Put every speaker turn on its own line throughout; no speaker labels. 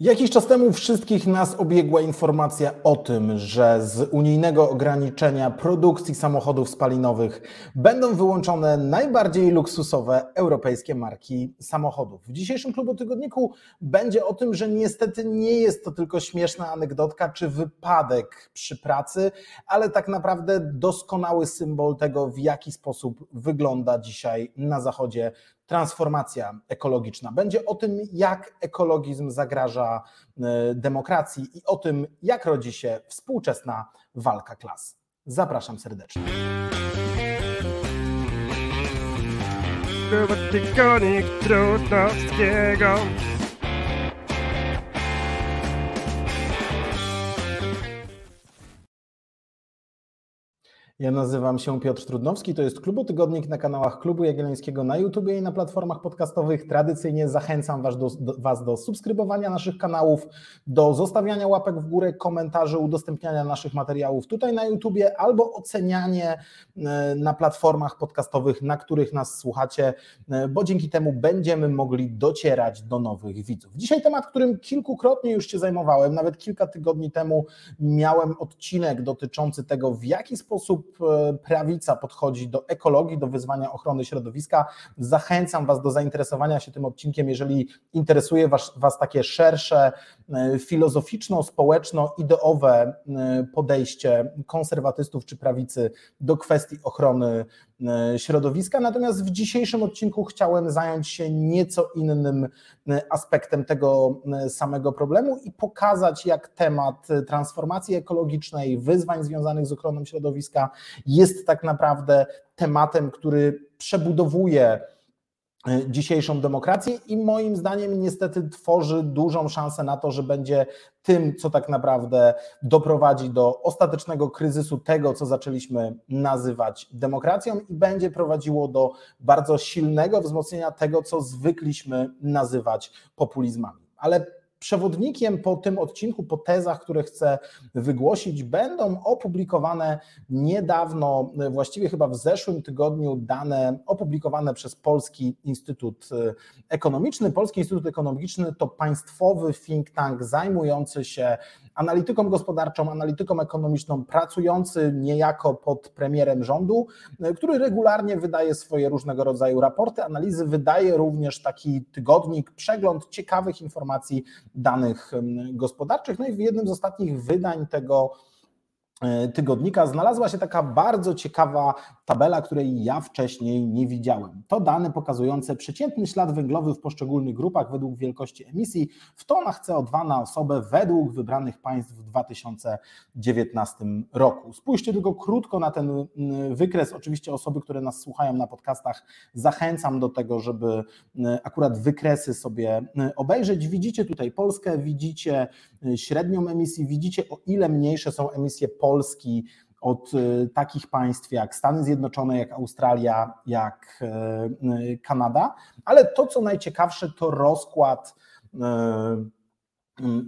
Jakiś czas temu wszystkich nas obiegła informacja o tym, że z unijnego ograniczenia produkcji samochodów spalinowych będą wyłączone najbardziej luksusowe europejskie marki samochodów. W dzisiejszym klubu tygodniku będzie o tym, że niestety nie jest to tylko śmieszna anegdotka czy wypadek przy pracy, ale tak naprawdę doskonały symbol tego, w jaki sposób wygląda dzisiaj na zachodzie transformacja ekologiczna. Będzie o tym, jak ekologizm zagraża e, demokracji i o tym, jak rodzi się współczesna walka klas. Zapraszam serdecznie. Tygodnik Trudnowskiego. Ja nazywam się Piotr Trudnowski, to jest Klubotygodnik na kanałach Klubu Jagiellońskiego na YouTube i na platformach podcastowych. Tradycyjnie zachęcam was do, do, was do subskrybowania naszych kanałów, do zostawiania łapek w górę, komentarzy, udostępniania naszych materiałów tutaj na YouTube albo ocenianie e, na platformach podcastowych, na których nas słuchacie, e, bo dzięki temu będziemy mogli docierać do nowych widzów. Dzisiaj temat, którym kilkukrotnie już się zajmowałem, nawet kilka tygodni temu miałem odcinek dotyczący tego, w jaki sposób E, prawica podchodzi do ekologii, do wyzwania ochrony środowiska. Zachęcam Was do zainteresowania się tym odcinkiem, jeżeli interesuje Was, was takie szersze, e, filozoficzno-społeczno-ideowe e, podejście konserwatystów czy prawicy do kwestii ochrony środowiska. Natomiast w dzisiejszym odcinku chciałem zająć się nieco innym aspektem tego samego problemu i pokazać, jak temat transformacji ekologicznej, wyzwań związanych z ochroną środowiska jest tak naprawdę tematem, który przebudowuje e, dzisiejszą demokrację i moim zdaniem niestety tworzy dużą szansę na to, że będzie tym, co tak naprawdę doprowadzi do ostatecznego kryzysu tego, co zaczęliśmy nazywać demokracją i będzie prowadziło do bardzo silnego wzmocnienia tego, co zwykliśmy nazywać populizmami. Ale Przewodnikiem po tym odcinku, po tezach, które chcę wygłosić, będą opublikowane niedawno, właściwie chyba w zeszłym tygodniu, dane opublikowane przez Polski Instytut Ekonomiczny. Polski Instytut Ekonomiczny to państwowy think tank zajmujący się analityką gospodarczą, analityką ekonomiczną, pracujący niejako pod premierem rządu, który regularnie wydaje swoje różnego rodzaju raporty, analizy, wydaje również taki tygodnik, przegląd ciekawych informacji danych gospodarczych. No i w jednym z ostatnich wydań tego E, tygodnika znalazła się taka bardzo ciekawa tabela, której ja wcześniej nie widziałem. To dane pokazujące przeciętny ślad węglowy w poszczególnych grupach według wielkości emisji w tonach CO2 na osobę według wybranych państw w 2019 roku. Spójrzcie tylko krótko na ten mm, wykres. Oczywiście osoby, które nas słuchają na podcastach, zachęcam do tego, żeby mm, akurat wykresy sobie mm, obejrzeć. Widzicie tutaj Polskę, widzicie średnią emisji, widzicie o ile mniejsze są emisje po Polski od e, takich państw jak Stany Zjednoczone, jak Australia, jak e, e, Kanada, ale to, co najciekawsze, to rozkład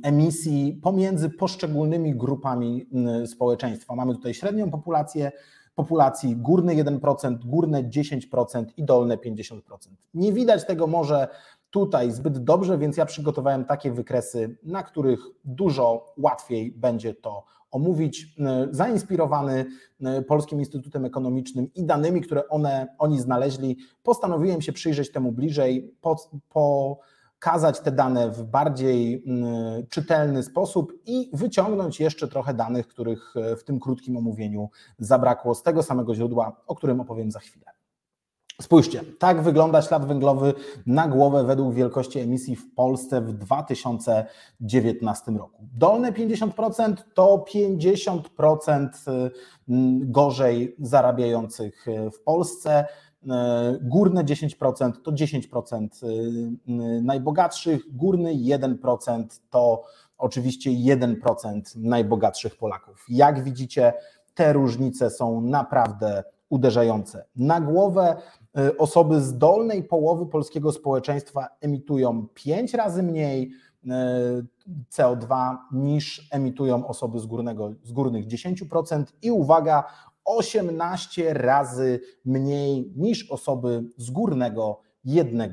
emisji pomiędzy poszczególnymi grupami społeczeństwa. Mamy tutaj średnią populację, populacji górne 1%, górne 10% i dolne 50%. Nie widać tego może tutaj zbyt dobrze, więc ja przygotowałem takie wykresy, na których dużo łatwiej będzie to omówić, e, zainspirowany e, Polskim Instytutem Ekonomicznym i danymi, które one, oni znaleźli, postanowiłem się przyjrzeć temu bliżej, po, pokazać te dane w bardziej czytelny sposób i wyciągnąć jeszcze trochę danych, których e, w tym krótkim omówieniu zabrakło z tego samego źródła, o którym opowiem za chwilę. Spójrzcie, tak wygląda ślad węglowy na głowę według wielkości emisji w Polsce w 2019 roku. Dolne 50% to 50% mm, gorzej zarabiających w Polsce. E, górne 10% to 10% y, najbogatszych, górny 1% to oczywiście 1% najbogatszych Polaków. Jak widzicie, te różnice są naprawdę uderzające. Na głowę y, osoby z dolnej połowy polskiego społeczeństwa emitują 5 razy mniej y, CO2 niż emitują osoby z, górnego, z górnych 10% i uwaga, 18 razy mniej niż osoby z górnego 1%.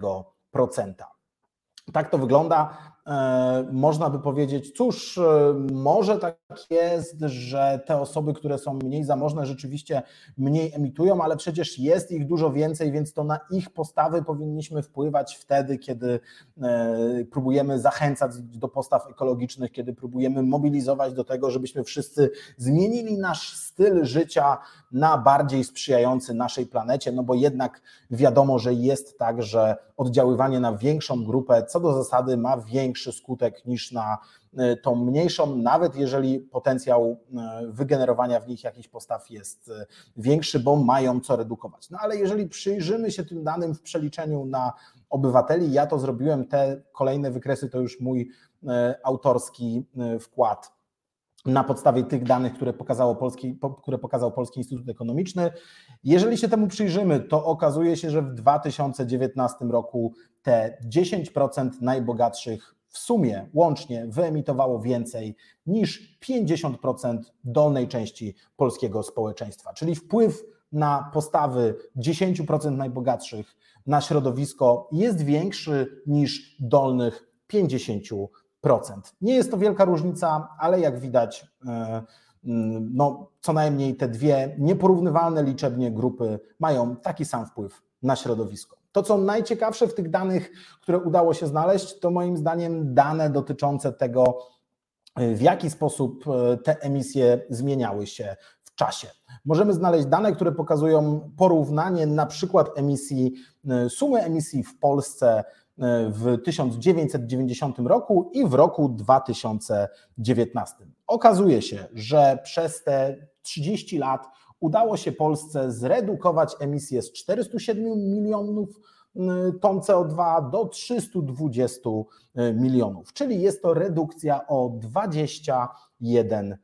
Tak to wygląda. E, można by powiedzieć, cóż, e, może tak jest, że te osoby, które są mniej zamożne, rzeczywiście mniej emitują, ale przecież jest ich dużo więcej, więc to na ich postawy powinniśmy wpływać wtedy, kiedy e, próbujemy zachęcać do postaw ekologicznych, kiedy próbujemy mobilizować do tego, żebyśmy wszyscy zmienili nasz styl życia na bardziej sprzyjający naszej planecie, no bo jednak wiadomo, że jest tak, że oddziaływanie na większą grupę co do zasady ma większy skutek niż na e, tą mniejszą, nawet jeżeli potencjał e, wygenerowania w nich jakichś postaw jest e, większy, bo mają co redukować. No ale jeżeli przyjrzymy się tym danym w przeliczeniu na obywateli, ja to zrobiłem, te kolejne wykresy to już mój autorski wkład na podstawie tych danych, które, pokazało Polski, które pokazał Polski Instytut Ekonomiczny. Jeżeli się temu przyjrzymy, to okazuje się, że w 2019 roku te 10% najbogatszych w sumie łącznie wyemitowało więcej niż 50% dolnej części polskiego społeczeństwa, czyli wpływ na postawy 10% najbogatszych na środowisko jest większy niż dolnych 50%. Nie jest to wielka różnica, ale jak widać, e, mm, no, co najmniej te dwie nieporównywalne liczebnie grupy mają taki sam wpływ na środowisko. To, co najciekawsze w tych danych, które udało się znaleźć, to moim zdaniem dane dotyczące tego, e, w jaki sposób e, te emisje zmieniały się w czasie. Możemy znaleźć dane, które pokazują porównanie na przykład emisji, sumy emisji w Polsce w 1990 roku i w roku 2019. Okazuje się, że przez te 30 lat udało się Polsce zredukować emisję z 407 milionów ton CO2 do 320 milionów, czyli jest to redukcja o 21%.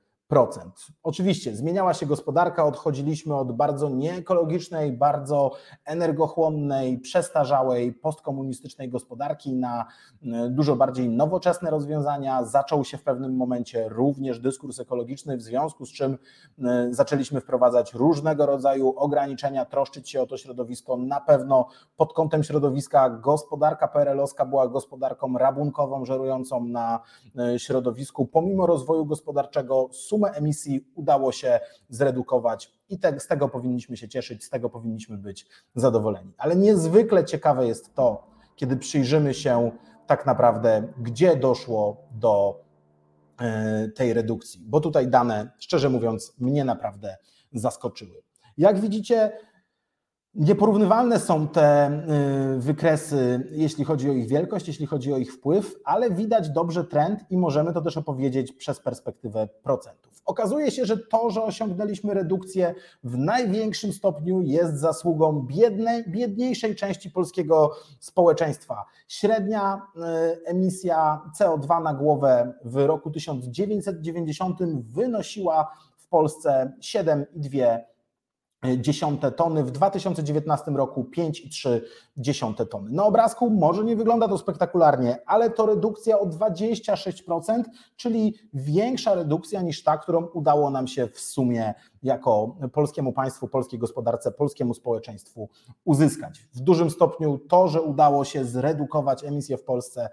Oczywiście zmieniała się gospodarka, odchodziliśmy od bardzo nieekologicznej, bardzo energochłonnej, przestarzałej, postkomunistycznej gospodarki na e, dużo bardziej nowoczesne rozwiązania. Zaczął się w pewnym momencie również dyskurs ekologiczny, w związku z czym e, zaczęliśmy wprowadzać różnego rodzaju ograniczenia, troszczyć się o to środowisko. Na pewno pod kątem środowiska gospodarka PRL-owska była gospodarką rabunkową, żerującą na e, środowisku. Pomimo rozwoju gospodarczego, sumę emisji udało się zredukować i te, z tego powinniśmy się cieszyć, z tego powinniśmy być zadowoleni. Ale niezwykle ciekawe jest to, kiedy przyjrzymy się tak naprawdę, gdzie doszło do e, tej redukcji, bo tutaj dane, szczerze mówiąc, mnie naprawdę zaskoczyły. Jak widzicie, Nieporównywalne są te y, wykresy, jeśli chodzi o ich wielkość, jeśli chodzi o ich wpływ, ale widać dobrze trend i możemy to też opowiedzieć przez perspektywę procentów. Okazuje się, że to, że osiągnęliśmy redukcję w największym stopniu jest zasługą biednej, biedniejszej części polskiego społeczeństwa. Średnia y, emisja CO2 na głowę w roku 1990 wynosiła w Polsce 7,2 dziesiąte tony, w 2019 roku 5,3 tony. Na obrazku może nie wygląda to spektakularnie, ale to redukcja o 26%, czyli większa redukcja niż ta, którą udało nam się w sumie jako polskiemu państwu, polskiej gospodarce, polskiemu społeczeństwu uzyskać. W dużym stopniu to, że udało się zredukować emisję w Polsce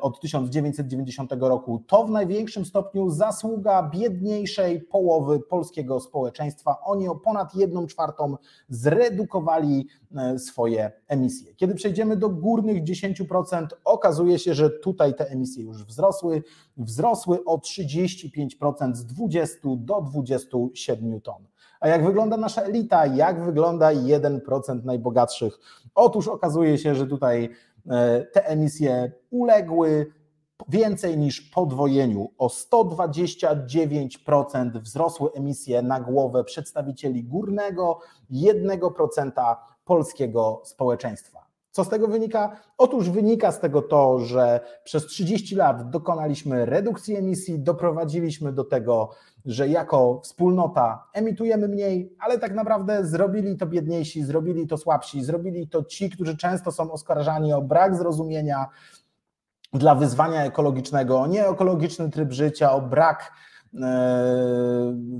od 1990 roku, to w największym stopniu zasługa biedniejszej połowy polskiego społeczeństwa. Oni o ponad 1 czwartą zredukowali e, swoje emisje. Kiedy przejdziemy do górnych 10%, okazuje się, że tutaj te emisje już wzrosły, wzrosły o 35% z 20 do 27 ton. A jak wygląda nasza elita? Jak wygląda 1% najbogatszych? Otóż okazuje się, że tutaj e, te emisje uległy więcej niż podwojeniu. O 129% wzrosły emisje na głowę przedstawicieli górnego 1% polskiego społeczeństwa. Co z tego wynika? Otóż wynika z tego to, że przez 30 lat dokonaliśmy redukcji emisji, doprowadziliśmy do tego, że jako wspólnota emitujemy mniej, ale tak naprawdę zrobili to biedniejsi, zrobili to słabsi, zrobili to ci, którzy często są oskarżani o brak zrozumienia dla wyzwania ekologicznego, o nieekologiczny tryb życia, o brak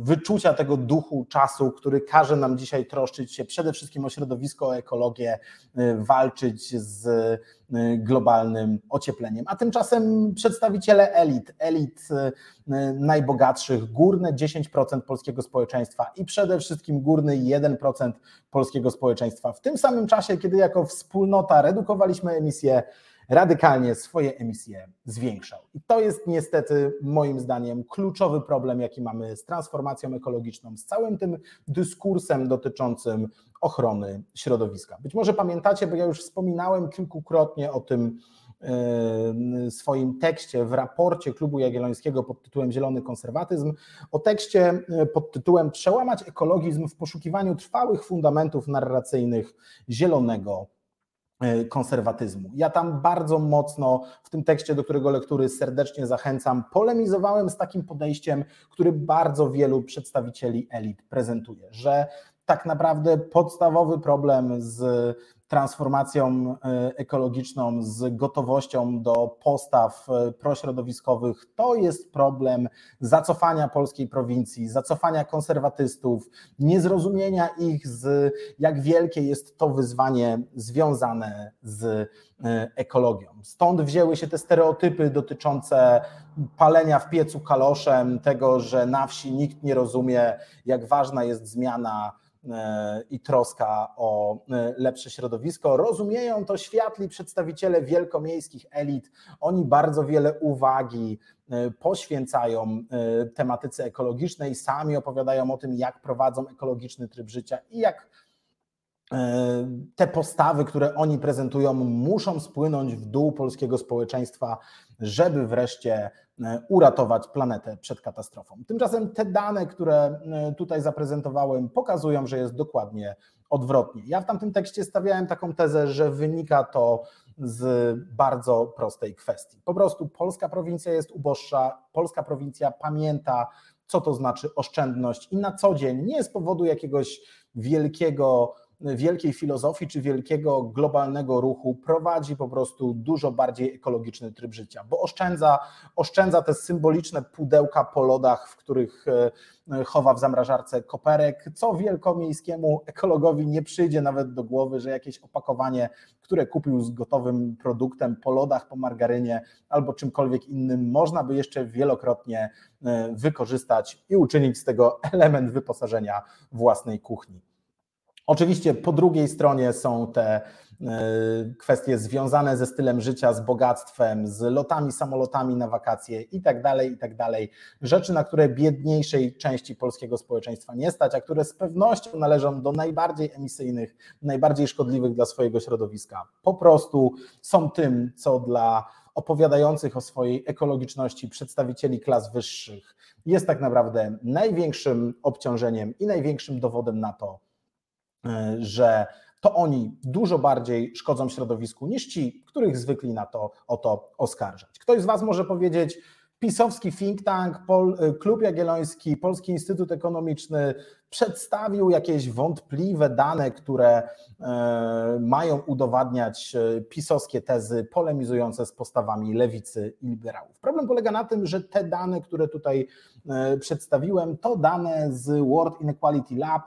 wyczucia tego duchu czasu, który każe nam dzisiaj troszczyć się przede wszystkim o środowisko, o ekologię, walczyć z globalnym ociepleniem. A tymczasem przedstawiciele elit, elit najbogatszych, górne 10% polskiego społeczeństwa i przede wszystkim górny 1% polskiego społeczeństwa. W tym samym czasie, kiedy jako wspólnota redukowaliśmy emisje, radykalnie swoje emisje zwiększał. I to jest niestety moim zdaniem kluczowy problem, jaki mamy z transformacją ekologiczną, z całym tym dyskursem dotyczącym ochrony środowiska. Być może pamiętacie, bo ja już wspominałem kilkukrotnie o tym e, swoim tekście w raporcie Klubu Jagiellońskiego pod tytułem Zielony Konserwatyzm, o tekście e, pod tytułem Przełamać ekologizm w poszukiwaniu trwałych fundamentów narracyjnych zielonego konserwatyzmu. Ja tam bardzo mocno w tym tekście, do którego lektury serdecznie zachęcam, polemizowałem z takim podejściem, który bardzo wielu przedstawicieli elit prezentuje, że tak naprawdę podstawowy problem z transformacją e, ekologiczną, z gotowością do postaw e, prośrodowiskowych, to jest problem zacofania polskiej prowincji, zacofania konserwatystów, niezrozumienia ich z jak wielkie jest to wyzwanie związane z e, ekologią. Stąd wzięły się te stereotypy dotyczące palenia w piecu kaloszem, tego, że na wsi nikt nie rozumie, jak ważna jest zmiana i troska o e, lepsze środowisko. Rozumieją to światli przedstawiciele wielkomiejskich elit. Oni bardzo wiele uwagi e, poświęcają tematyce ekologicznej, sami opowiadają o tym, jak prowadzą ekologiczny tryb życia i jak te postawy, które oni prezentują, muszą spłynąć w dół polskiego społeczeństwa, żeby wreszcie E, uratować planetę przed katastrofą. Tymczasem te dane, które e, tutaj zaprezentowałem, pokazują, że jest dokładnie odwrotnie. Ja w tamtym tekście stawiałem taką tezę, że wynika to z bardzo prostej kwestii. Po prostu polska prowincja jest uboższa, polska prowincja pamięta, co to znaczy oszczędność i na co dzień, nie z powodu jakiegoś wielkiego wielkiej filozofii czy wielkiego globalnego ruchu prowadzi po prostu dużo bardziej ekologiczny tryb życia, bo oszczędza, oszczędza te symboliczne pudełka po lodach, w których e, chowa w zamrażarce koperek, co wielkomiejskiemu ekologowi nie przyjdzie nawet do głowy, że jakieś opakowanie, które kupił z gotowym produktem po lodach, po margarynie albo czymkolwiek innym, można by jeszcze wielokrotnie e, wykorzystać i uczynić z tego element wyposażenia własnej kuchni. Oczywiście po drugiej stronie są te e, kwestie związane ze stylem życia, z bogactwem, z lotami, samolotami na wakacje i tak dalej, i tak. Rzeczy, na które biedniejszej części polskiego społeczeństwa nie stać, a które z pewnością należą do najbardziej emisyjnych, najbardziej szkodliwych dla swojego środowiska. Po prostu są tym, co dla opowiadających o swojej ekologiczności przedstawicieli klas wyższych jest tak naprawdę największym obciążeniem i największym dowodem na to, że to oni dużo bardziej szkodzą środowisku niż ci, których zwykli na to o to oskarżać. Ktoś z Was może powiedzieć, pisowski think tank, Pol, e, Klub Jagielloński, Polski Instytut Ekonomiczny przedstawił jakieś wątpliwe dane, które e, mają udowadniać pisowskie tezy polemizujące z postawami lewicy i liberałów. Problem polega na tym, że te dane, które tutaj przedstawiłem, to dane z World Inequality Lab,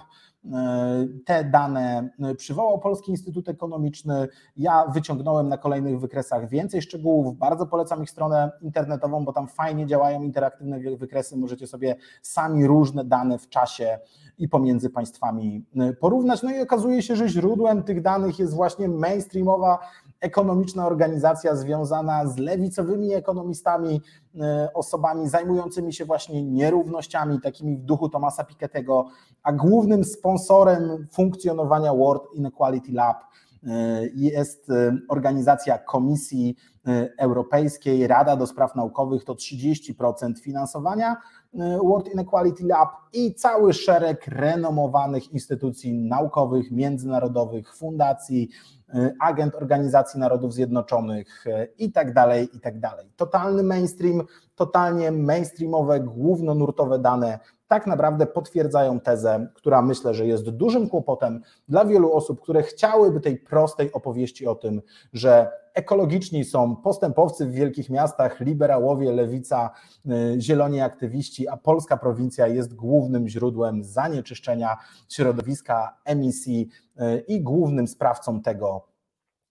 te dane przywołał Polski Instytut Ekonomiczny. Ja wyciągnąłem na kolejnych wykresach więcej szczegółów. Bardzo polecam ich stronę internetową, bo tam fajnie działają interaktywne wykresy. Możecie sobie sami różne dane w czasie i pomiędzy państwami porównać. No i okazuje się, że źródłem tych danych jest właśnie mainstreamowa ekonomiczna organizacja związana z lewicowymi ekonomistami, e, osobami zajmującymi się właśnie nierównościami, takimi w duchu Tomasa Piketty'ego, a głównym sponsorem funkcjonowania World Inequality Lab jest e, organizacja Komisji Europejskiej, Rada do Spraw Naukowych to 30% finansowania World Inequality Lab i cały szereg renomowanych instytucji naukowych, międzynarodowych, fundacji, Y, agent Organizacji Narodów Zjednoczonych y, i tak dalej, i tak dalej. Totalny mainstream, totalnie mainstreamowe, głównonurtowe dane tak naprawdę potwierdzają tezę, która myślę, że jest dużym kłopotem dla wielu osób, które chciałyby tej prostej opowieści o tym, że ekologiczni są postępowcy w wielkich miastach, liberałowie, lewica, y, zieloni aktywiści, a polska prowincja jest głównym źródłem zanieczyszczenia środowiska, emisji y, i głównym sprawcą tego,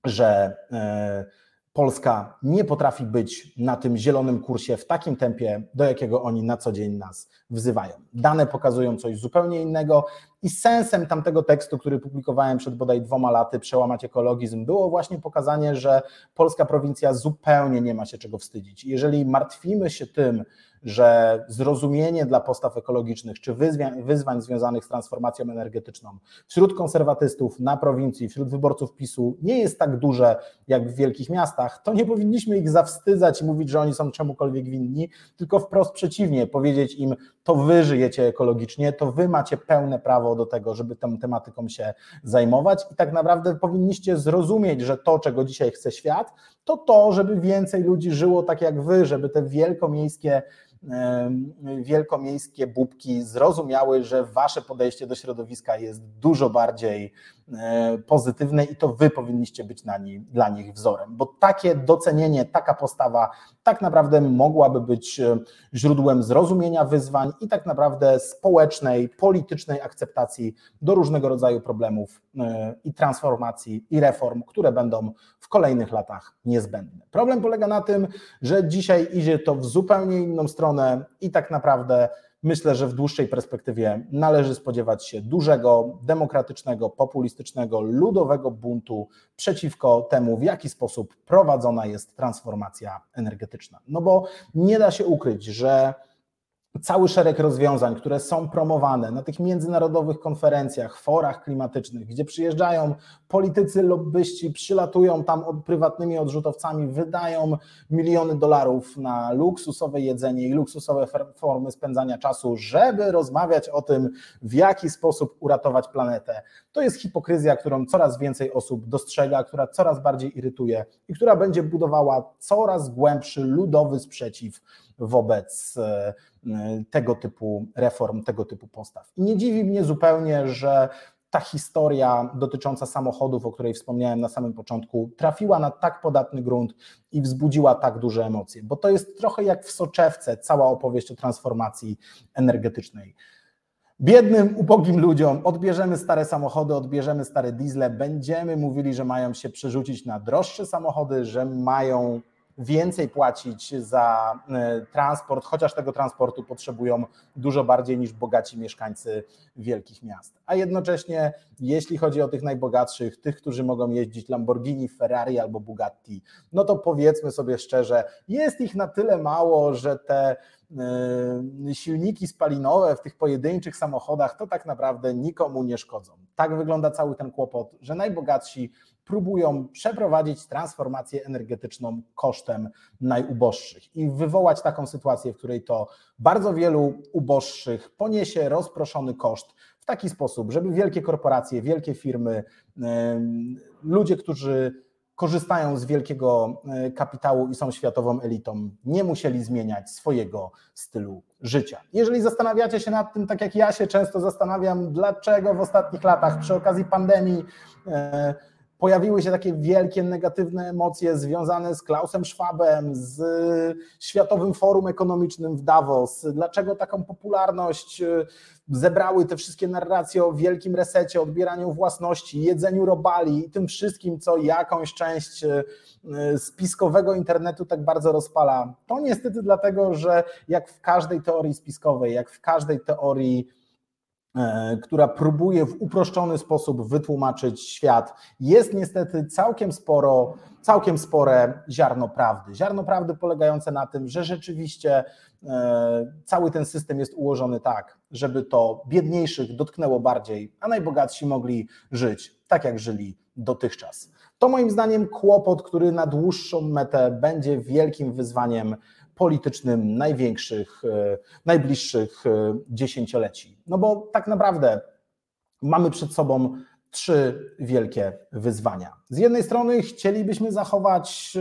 że y, Polska nie potrafi być na tym zielonym kursie w takim tempie, do jakiego oni na co dzień nas wzywają. Dane pokazują coś zupełnie innego i sensem tamtego tekstu, który publikowałem przed bodaj dwoma laty, Przełamać ekologizm, było właśnie pokazanie, że polska prowincja zupełnie nie ma się czego wstydzić. Jeżeli martwimy się tym, że zrozumienie dla postaw ekologicznych czy wyzwań, wyzwań związanych z transformacją energetyczną wśród konserwatystów na prowincji, wśród wyborców PiSu nie jest tak duże jak w wielkich miastach, to nie powinniśmy ich zawstydzać i mówić, że oni są czemukolwiek winni, tylko wprost przeciwnie, powiedzieć im, to wy żyjecie ekologicznie, to wy macie pełne prawo do tego, żeby tą tematyką się zajmować. I tak naprawdę powinniście zrozumieć, że to, czego dzisiaj chce świat, to to, żeby więcej ludzi żyło tak jak wy, żeby te wielkomiejskie wielkomiejskie bubki zrozumiały, że wasze podejście do środowiska jest dużo bardziej pozytywne i to wy powinniście być na nie, dla nich wzorem, bo takie docenienie, taka postawa tak naprawdę mogłaby być e, źródłem zrozumienia wyzwań i tak naprawdę społecznej, politycznej akceptacji do różnego rodzaju problemów e, i transformacji i reform, które będą w kolejnych latach niezbędne. Problem polega na tym, że dzisiaj idzie to w zupełnie inną stronę i tak naprawdę myślę, że w dłuższej perspektywie należy spodziewać się dużego, demokratycznego, populistycznego, ludowego buntu przeciwko temu, w jaki sposób prowadzona jest transformacja energetyczna. No bo nie da się ukryć, że cały szereg rozwiązań, które są promowane na tych międzynarodowych konferencjach, forach klimatycznych, gdzie przyjeżdżają politycy, lobbyści, przylatują tam od, prywatnymi odrzutowcami, wydają miliony dolarów na luksusowe jedzenie i luksusowe formy spędzania czasu, żeby rozmawiać o tym, w jaki sposób uratować planetę. To jest hipokryzja, którą coraz więcej osób dostrzega, która coraz bardziej irytuje i która będzie budowała coraz głębszy ludowy sprzeciw wobec e, tego typu reform, tego typu postaw. I nie dziwi mnie zupełnie, że ta historia dotycząca samochodów, o której wspomniałem na samym początku, trafiła na tak podatny grunt i wzbudziła tak duże emocje, bo to jest trochę jak w soczewce cała opowieść o transformacji energetycznej. Biednym, ubogim ludziom odbierzemy stare samochody, odbierzemy stare diesle, będziemy mówili, że mają się przerzucić na droższe samochody, że mają więcej płacić za e, transport, chociaż tego transportu potrzebują dużo bardziej niż bogaci mieszkańcy wielkich miast. A jednocześnie, jeśli chodzi o tych najbogatszych, tych, którzy mogą jeździć Lamborghini, Ferrari albo Bugatti, no to powiedzmy sobie szczerze, jest ich na tyle mało, że te silniki spalinowe w tych pojedynczych samochodach to tak naprawdę nikomu nie szkodzą. Tak wygląda cały ten kłopot, że najbogatsi próbują przeprowadzić transformację energetyczną kosztem najuboższych i wywołać taką sytuację, w której to bardzo wielu uboższych poniesie rozproszony koszt w taki sposób, żeby wielkie korporacje, wielkie firmy, ludzie, którzy korzystają z wielkiego e, kapitału i są światową elitą, nie musieli zmieniać swojego stylu życia. Jeżeli zastanawiacie się nad tym, tak jak ja się często zastanawiam, dlaczego w ostatnich latach przy okazji pandemii e, pojawiły się takie wielkie negatywne emocje związane z Klausem Schwabem, z Światowym Forum Ekonomicznym w Davos. Dlaczego taką popularność e, zebrały te wszystkie narracje o wielkim resecie, odbieraniu własności, jedzeniu robali i tym wszystkim, co jakąś część e, spiskowego internetu tak bardzo rozpala? To niestety dlatego, że jak w każdej teorii spiskowej, jak w każdej teorii która próbuje w uproszczony sposób wytłumaczyć świat, jest niestety całkiem sporo, całkiem spore ziarno prawdy. Ziarno prawdy polegające na tym, że rzeczywiście e, cały ten system jest ułożony tak, żeby to biedniejszych dotknęło bardziej, a najbogatsi mogli żyć tak, jak żyli dotychczas. To moim zdaniem kłopot, który na dłuższą metę będzie wielkim wyzwaniem politycznym największych, e, najbliższych e, dziesięcioleci. No bo tak naprawdę mamy przed sobą trzy wielkie wyzwania. Z jednej strony chcielibyśmy zachować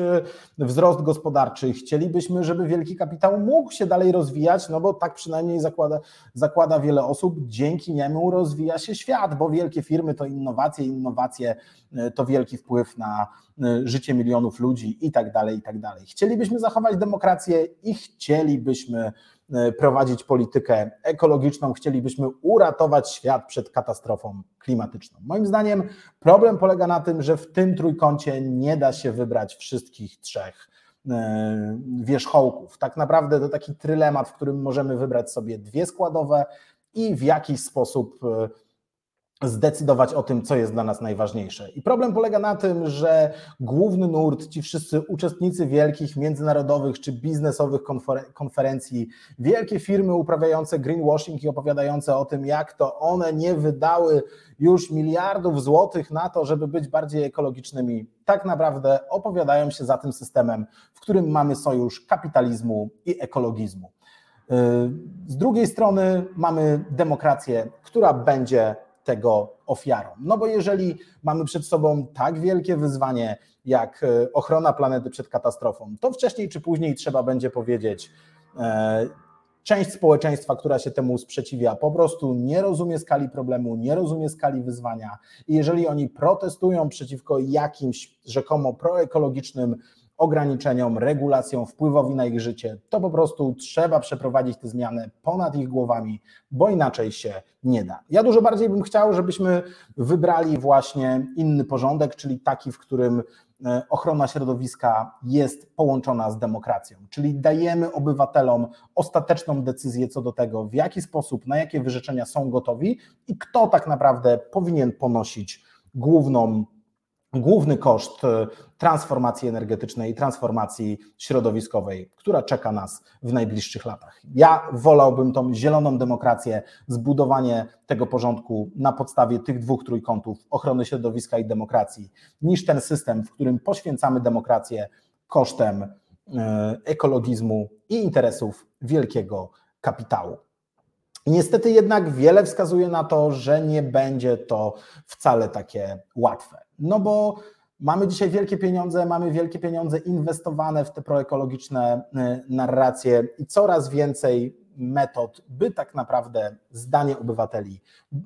e, wzrost gospodarczy, chcielibyśmy, żeby wielki kapitał mógł się dalej rozwijać, no bo tak przynajmniej zakłada, zakłada wiele osób, dzięki niemu rozwija się świat, bo wielkie firmy to innowacje, innowacje e, to wielki wpływ na e, życie milionów ludzi i tak dalej, i tak dalej. Chcielibyśmy zachować demokrację i chcielibyśmy prowadzić politykę ekologiczną, chcielibyśmy uratować świat przed katastrofą klimatyczną. Moim zdaniem problem polega na tym, że w tym trójkącie nie da się wybrać wszystkich trzech e, wierzchołków. Tak naprawdę to taki trylemat, w którym możemy wybrać sobie dwie składowe i w jakiś sposób e, zdecydować o tym, co jest dla nas najważniejsze. I problem polega na tym, że główny nurt, ci wszyscy uczestnicy wielkich międzynarodowych czy biznesowych konferencji, wielkie firmy uprawiające greenwashing i opowiadające o tym, jak to one nie wydały już miliardów złotych na to, żeby być bardziej ekologicznymi, tak naprawdę opowiadają się za tym systemem, w którym mamy sojusz kapitalizmu i ekologizmu. Z drugiej strony mamy demokrację, która będzie tego ofiarą. No bo jeżeli mamy przed sobą tak wielkie wyzwanie jak e, ochrona planety przed katastrofą, to wcześniej czy później trzeba będzie powiedzieć, e, część społeczeństwa, która się temu sprzeciwia, po prostu nie rozumie skali problemu, nie rozumie skali wyzwania i jeżeli oni protestują przeciwko jakimś rzekomo proekologicznym ograniczeniom, regulacjom, wpływowi na ich życie, to po prostu trzeba przeprowadzić tę zmianę ponad ich głowami, bo inaczej się nie da. Ja dużo bardziej bym chciał, żebyśmy wybrali właśnie inny porządek, czyli taki, w którym e, ochrona środowiska jest połączona z demokracją, czyli dajemy obywatelom ostateczną decyzję co do tego, w jaki sposób, na jakie wyrzeczenia są gotowi i kto tak naprawdę powinien ponosić główną główny koszt e, transformacji energetycznej i transformacji środowiskowej, która czeka nas w najbliższych latach. Ja wolałbym tą zieloną demokrację, zbudowanie tego porządku na podstawie tych dwóch trójkątów ochrony środowiska i demokracji, niż ten system, w którym poświęcamy demokrację kosztem e, ekologizmu i interesów wielkiego kapitału. Niestety jednak wiele wskazuje na to, że nie będzie to wcale takie łatwe. No bo mamy dzisiaj wielkie pieniądze, mamy wielkie pieniądze inwestowane w te proekologiczne y, narracje i coraz więcej metod, by tak naprawdę zdanie obywateli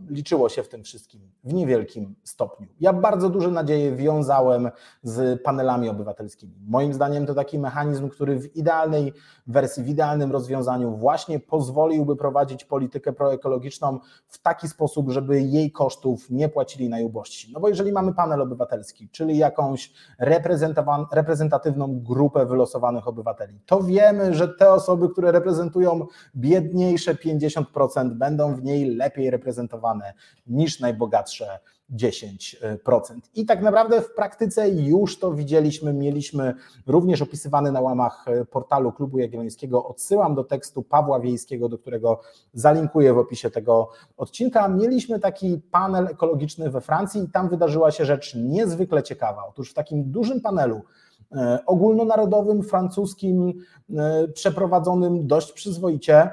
liczyło się w tym wszystkim w niewielkim stopniu. Ja bardzo duże nadzieje wiązałem z panelami obywatelskimi. Moim zdaniem to taki mechanizm, który w idealnej wersji, w idealnym rozwiązaniu właśnie pozwoliłby prowadzić politykę proekologiczną w taki sposób, żeby jej kosztów nie płacili najubożsi. No bo jeżeli mamy panel obywatelski, czyli jakąś reprezentatywną grupę wylosowanych obywateli, to wiemy, że te osoby, które reprezentują biedniejsze 50% będą w niej lepiej reprezentowane niż najbogatsze 10%. I tak naprawdę w praktyce już to widzieliśmy, mieliśmy również opisywany na łamach portalu Klubu Jagiellońskiego. Odsyłam do tekstu Pawła Wiejskiego, do którego zalinkuję w opisie tego odcinka. Mieliśmy taki panel ekologiczny we Francji i tam wydarzyła się rzecz niezwykle ciekawa. Otóż w takim dużym panelu ogólnonarodowym, francuskim, e, przeprowadzonym dość przyzwoicie,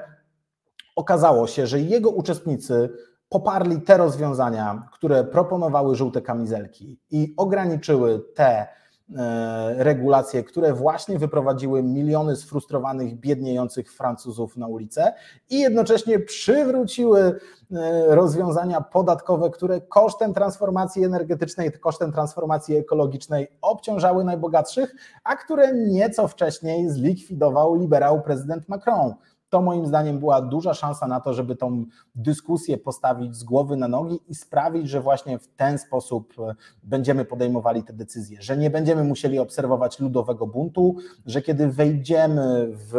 okazało się, że jego uczestnicy poparli te rozwiązania, które proponowały żółte kamizelki i ograniczyły te e, regulacje, które właśnie wyprowadziły miliony sfrustrowanych, biedniejących Francuzów na ulicę i jednocześnie przywróciły e, rozwiązania podatkowe, które kosztem transformacji energetycznej, kosztem transformacji ekologicznej obciążały najbogatszych, a które nieco wcześniej zlikwidował liberał prezydent Macron to moim zdaniem była duża szansa na to, żeby tą dyskusję postawić z głowy na nogi i sprawić, że właśnie w ten sposób e, będziemy podejmowali te decyzje, że nie będziemy musieli obserwować ludowego buntu, że kiedy wejdziemy w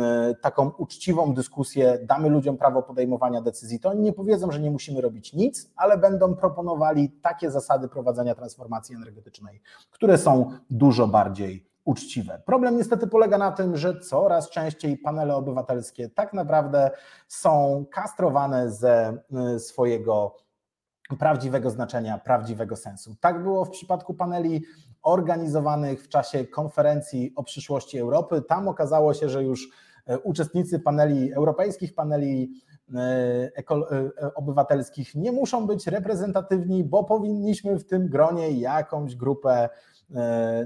e, taką uczciwą dyskusję, damy ludziom prawo podejmowania decyzji, to oni nie powiedzą, że nie musimy robić nic, ale będą proponowali takie zasady prowadzenia transformacji energetycznej, które są dużo bardziej uczciwe. Problem niestety polega na tym, że coraz częściej panele obywatelskie tak naprawdę są kastrowane ze y, swojego prawdziwego znaczenia, prawdziwego sensu. Tak było w przypadku paneli organizowanych w czasie konferencji o przyszłości Europy. Tam okazało się, że już y, uczestnicy paneli, europejskich paneli obywatelskich nie muszą być reprezentatywni, bo powinniśmy w tym gronie jakąś grupę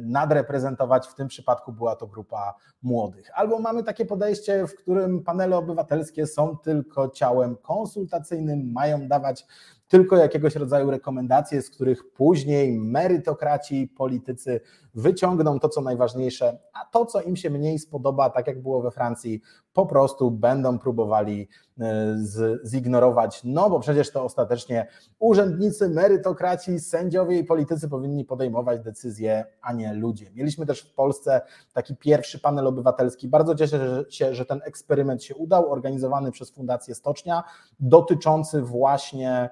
nadreprezentować, w tym przypadku była to grupa młodych. Albo mamy takie podejście, w którym panele obywatelskie są tylko ciałem konsultacyjnym, mają dawać tylko jakiegoś rodzaju rekomendacje, z których później merytokraci, politycy wyciągną to, co najważniejsze, a to, co im się mniej spodoba, tak jak było we Francji, po prostu będą próbowali e, zignorować, no bo przecież to ostatecznie urzędnicy, merytokraci, sędziowie i politycy powinni podejmować decyzje, a nie ludzie. Mieliśmy też w Polsce taki pierwszy panel obywatelski. Bardzo cieszę się, że ten eksperyment się udał, organizowany przez Fundację Stocznia, dotyczący właśnie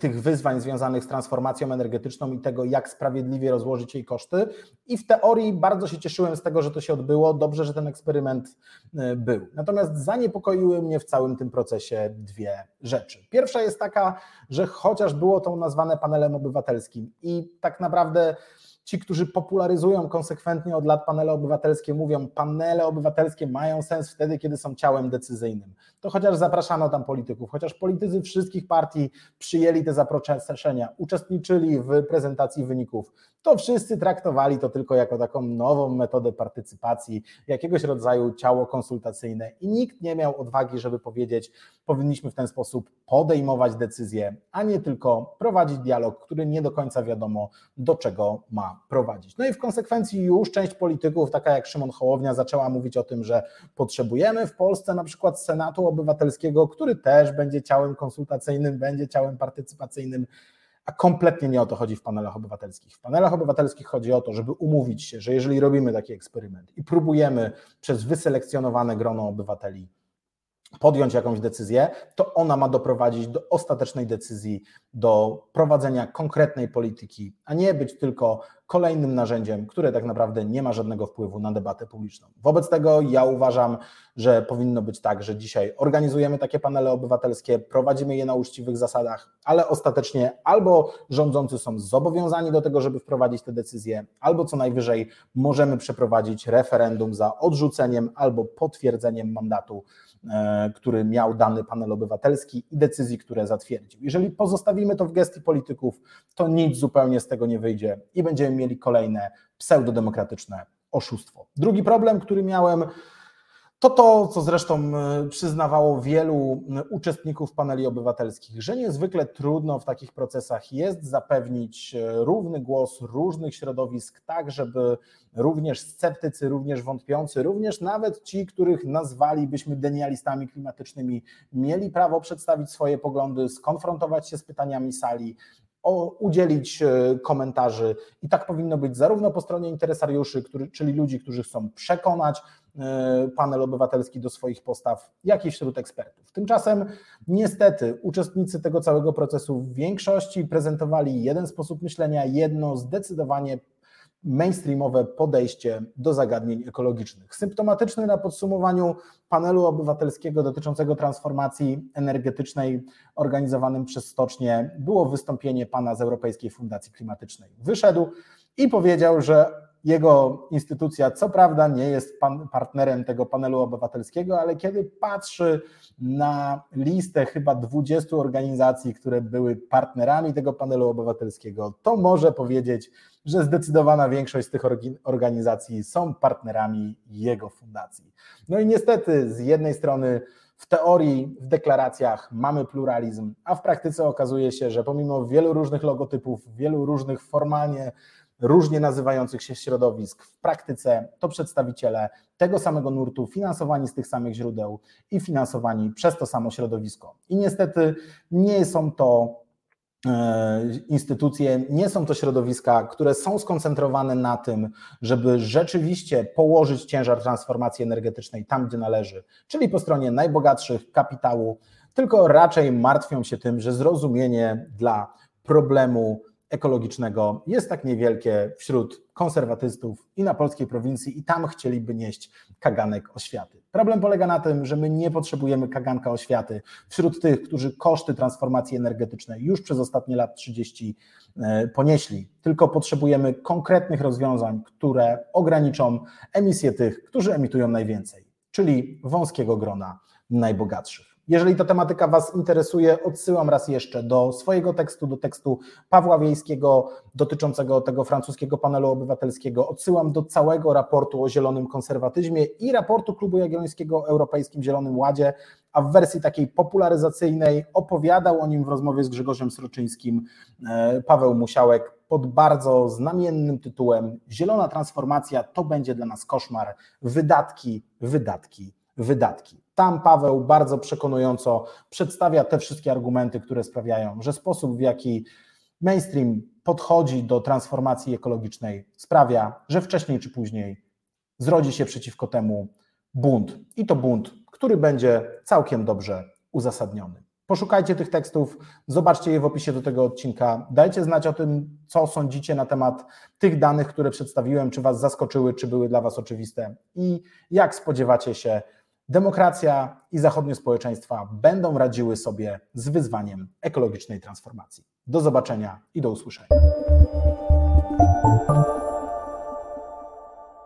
tych wyzwań związanych z transformacją energetyczną i tego, jak sprawiedliwie rozłożyć jej koszty. I w teorii bardzo się cieszyłem z tego, że to się odbyło. Dobrze, że ten eksperyment e, był. Natomiast zaniepokoiły mnie w całym tym procesie dwie rzeczy. Pierwsza jest taka, że chociaż było to nazwane panelem obywatelskim i tak naprawdę ci, którzy popularyzują konsekwentnie od lat panele obywatelskie, mówią, panele obywatelskie mają sens wtedy, kiedy są ciałem decyzyjnym. To chociaż zapraszano tam polityków, chociaż politycy wszystkich partii przyjęli te zaproszenia, uczestniczyli w prezentacji wyników, to wszyscy traktowali to tylko jako taką nową metodę partycypacji, jakiegoś rodzaju ciało konsultacyjne i nikt nie miał odwagi, żeby powiedzieć, powinniśmy w ten sposób podejmować decyzje, a nie tylko prowadzić dialog, który nie do końca wiadomo, do czego ma prowadzić. No i w konsekwencji już część polityków, taka jak Szymon Hołownia, zaczęła mówić o tym, że potrzebujemy w Polsce na przykład Senatu Obywatelskiego, który też będzie ciałem konsultacyjnym, będzie ciałem partycypacyjnym a kompletnie nie o to chodzi w panelach obywatelskich. W panelach obywatelskich chodzi o to, żeby umówić się, że jeżeli robimy taki eksperyment i próbujemy przez wyselekcjonowane grono obywateli podjąć jakąś decyzję, to ona ma doprowadzić do ostatecznej decyzji, do prowadzenia konkretnej polityki, a nie być tylko kolejnym narzędziem, które tak naprawdę nie ma żadnego wpływu na debatę publiczną. Wobec tego ja uważam, że powinno być tak, że dzisiaj organizujemy takie panele obywatelskie, prowadzimy je na uczciwych zasadach, ale ostatecznie albo rządzący są zobowiązani do tego, żeby wprowadzić te decyzje, albo co najwyżej możemy przeprowadzić referendum za odrzuceniem albo potwierdzeniem mandatu E, który miał dany panel obywatelski i decyzji, które zatwierdził. Jeżeli pozostawimy to w gestii polityków, to nic zupełnie z tego nie wyjdzie i będziemy mieli kolejne pseudodemokratyczne oszustwo. Drugi problem, który miałem, to to, co zresztą e, przyznawało wielu e, uczestników paneli obywatelskich, że niezwykle trudno w takich procesach jest zapewnić e, równy głos różnych środowisk, tak żeby również sceptycy, również wątpiący, również nawet ci, których nazwalibyśmy denialistami klimatycznymi, mieli prawo przedstawić swoje poglądy, skonfrontować się z pytaniami sali, udzielić komentarzy i tak powinno być zarówno po stronie interesariuszy, czyli ludzi, którzy chcą przekonać E, panel obywatelski do swoich postaw, jak i wśród ekspertów. Tymczasem niestety uczestnicy tego całego procesu w większości prezentowali jeden sposób myślenia, jedno zdecydowanie mainstreamowe podejście do zagadnień ekologicznych. Symptomatyczny na podsumowaniu panelu obywatelskiego dotyczącego transformacji energetycznej organizowanym przez Stocznie było wystąpienie pana z Europejskiej Fundacji Klimatycznej. Wyszedł i powiedział, że jego instytucja, co prawda, nie jest pan, partnerem tego panelu obywatelskiego, ale kiedy patrzy na listę chyba 20 organizacji, które były partnerami tego panelu obywatelskiego, to może powiedzieć, że zdecydowana większość z tych organizacji są partnerami jego fundacji. No i niestety, z jednej strony, w teorii, w deklaracjach mamy pluralizm, a w praktyce okazuje się, że pomimo wielu różnych logotypów, wielu różnych formalnie różnie nazywających się środowisk. W praktyce to przedstawiciele tego samego nurtu, finansowani z tych samych źródeł i finansowani przez to samo środowisko. I niestety nie są to e, instytucje, nie są to środowiska, które są skoncentrowane na tym, żeby rzeczywiście położyć ciężar transformacji energetycznej tam, gdzie należy, czyli po stronie najbogatszych kapitału, tylko raczej martwią się tym, że zrozumienie dla problemu ekologicznego jest tak niewielkie wśród konserwatystów i na polskiej prowincji i tam chcieliby nieść kaganek oświaty. Problem polega na tym, że my nie potrzebujemy kaganka oświaty wśród tych, którzy koszty transformacji energetycznej już przez ostatnie lat 30 e, ponieśli, tylko potrzebujemy konkretnych rozwiązań, które ograniczą emisję tych, którzy emitują najwięcej, czyli wąskiego grona najbogatszych. Jeżeli ta tematyka Was interesuje, odsyłam raz jeszcze do swojego tekstu, do tekstu Pawła Wiejskiego dotyczącego tego francuskiego panelu obywatelskiego. Odsyłam do całego raportu o zielonym konserwatyzmie i raportu Klubu Jagiellońskiego o Europejskim Zielonym Ładzie, a w wersji takiej popularyzacyjnej opowiadał o nim w rozmowie z Grzegorzem Sroczyńskim e, Paweł Musiałek pod bardzo znamiennym tytułem Zielona transformacja to będzie dla nas koszmar. Wydatki, wydatki, wydatki. Tam Paweł bardzo przekonująco przedstawia te wszystkie argumenty, które sprawiają, że sposób, w jaki mainstream podchodzi do transformacji ekologicznej, sprawia, że wcześniej czy później zrodzi się przeciwko temu bunt. I to bunt, który będzie całkiem dobrze uzasadniony. Poszukajcie tych tekstów, zobaczcie je w opisie do tego odcinka. Dajcie znać o tym, co sądzicie na temat tych danych, które przedstawiłem, czy Was zaskoczyły, czy były dla Was oczywiste i jak spodziewacie się, demokracja i zachodnie społeczeństwa będą radziły sobie z wyzwaniem ekologicznej transformacji. Do zobaczenia i do usłyszenia.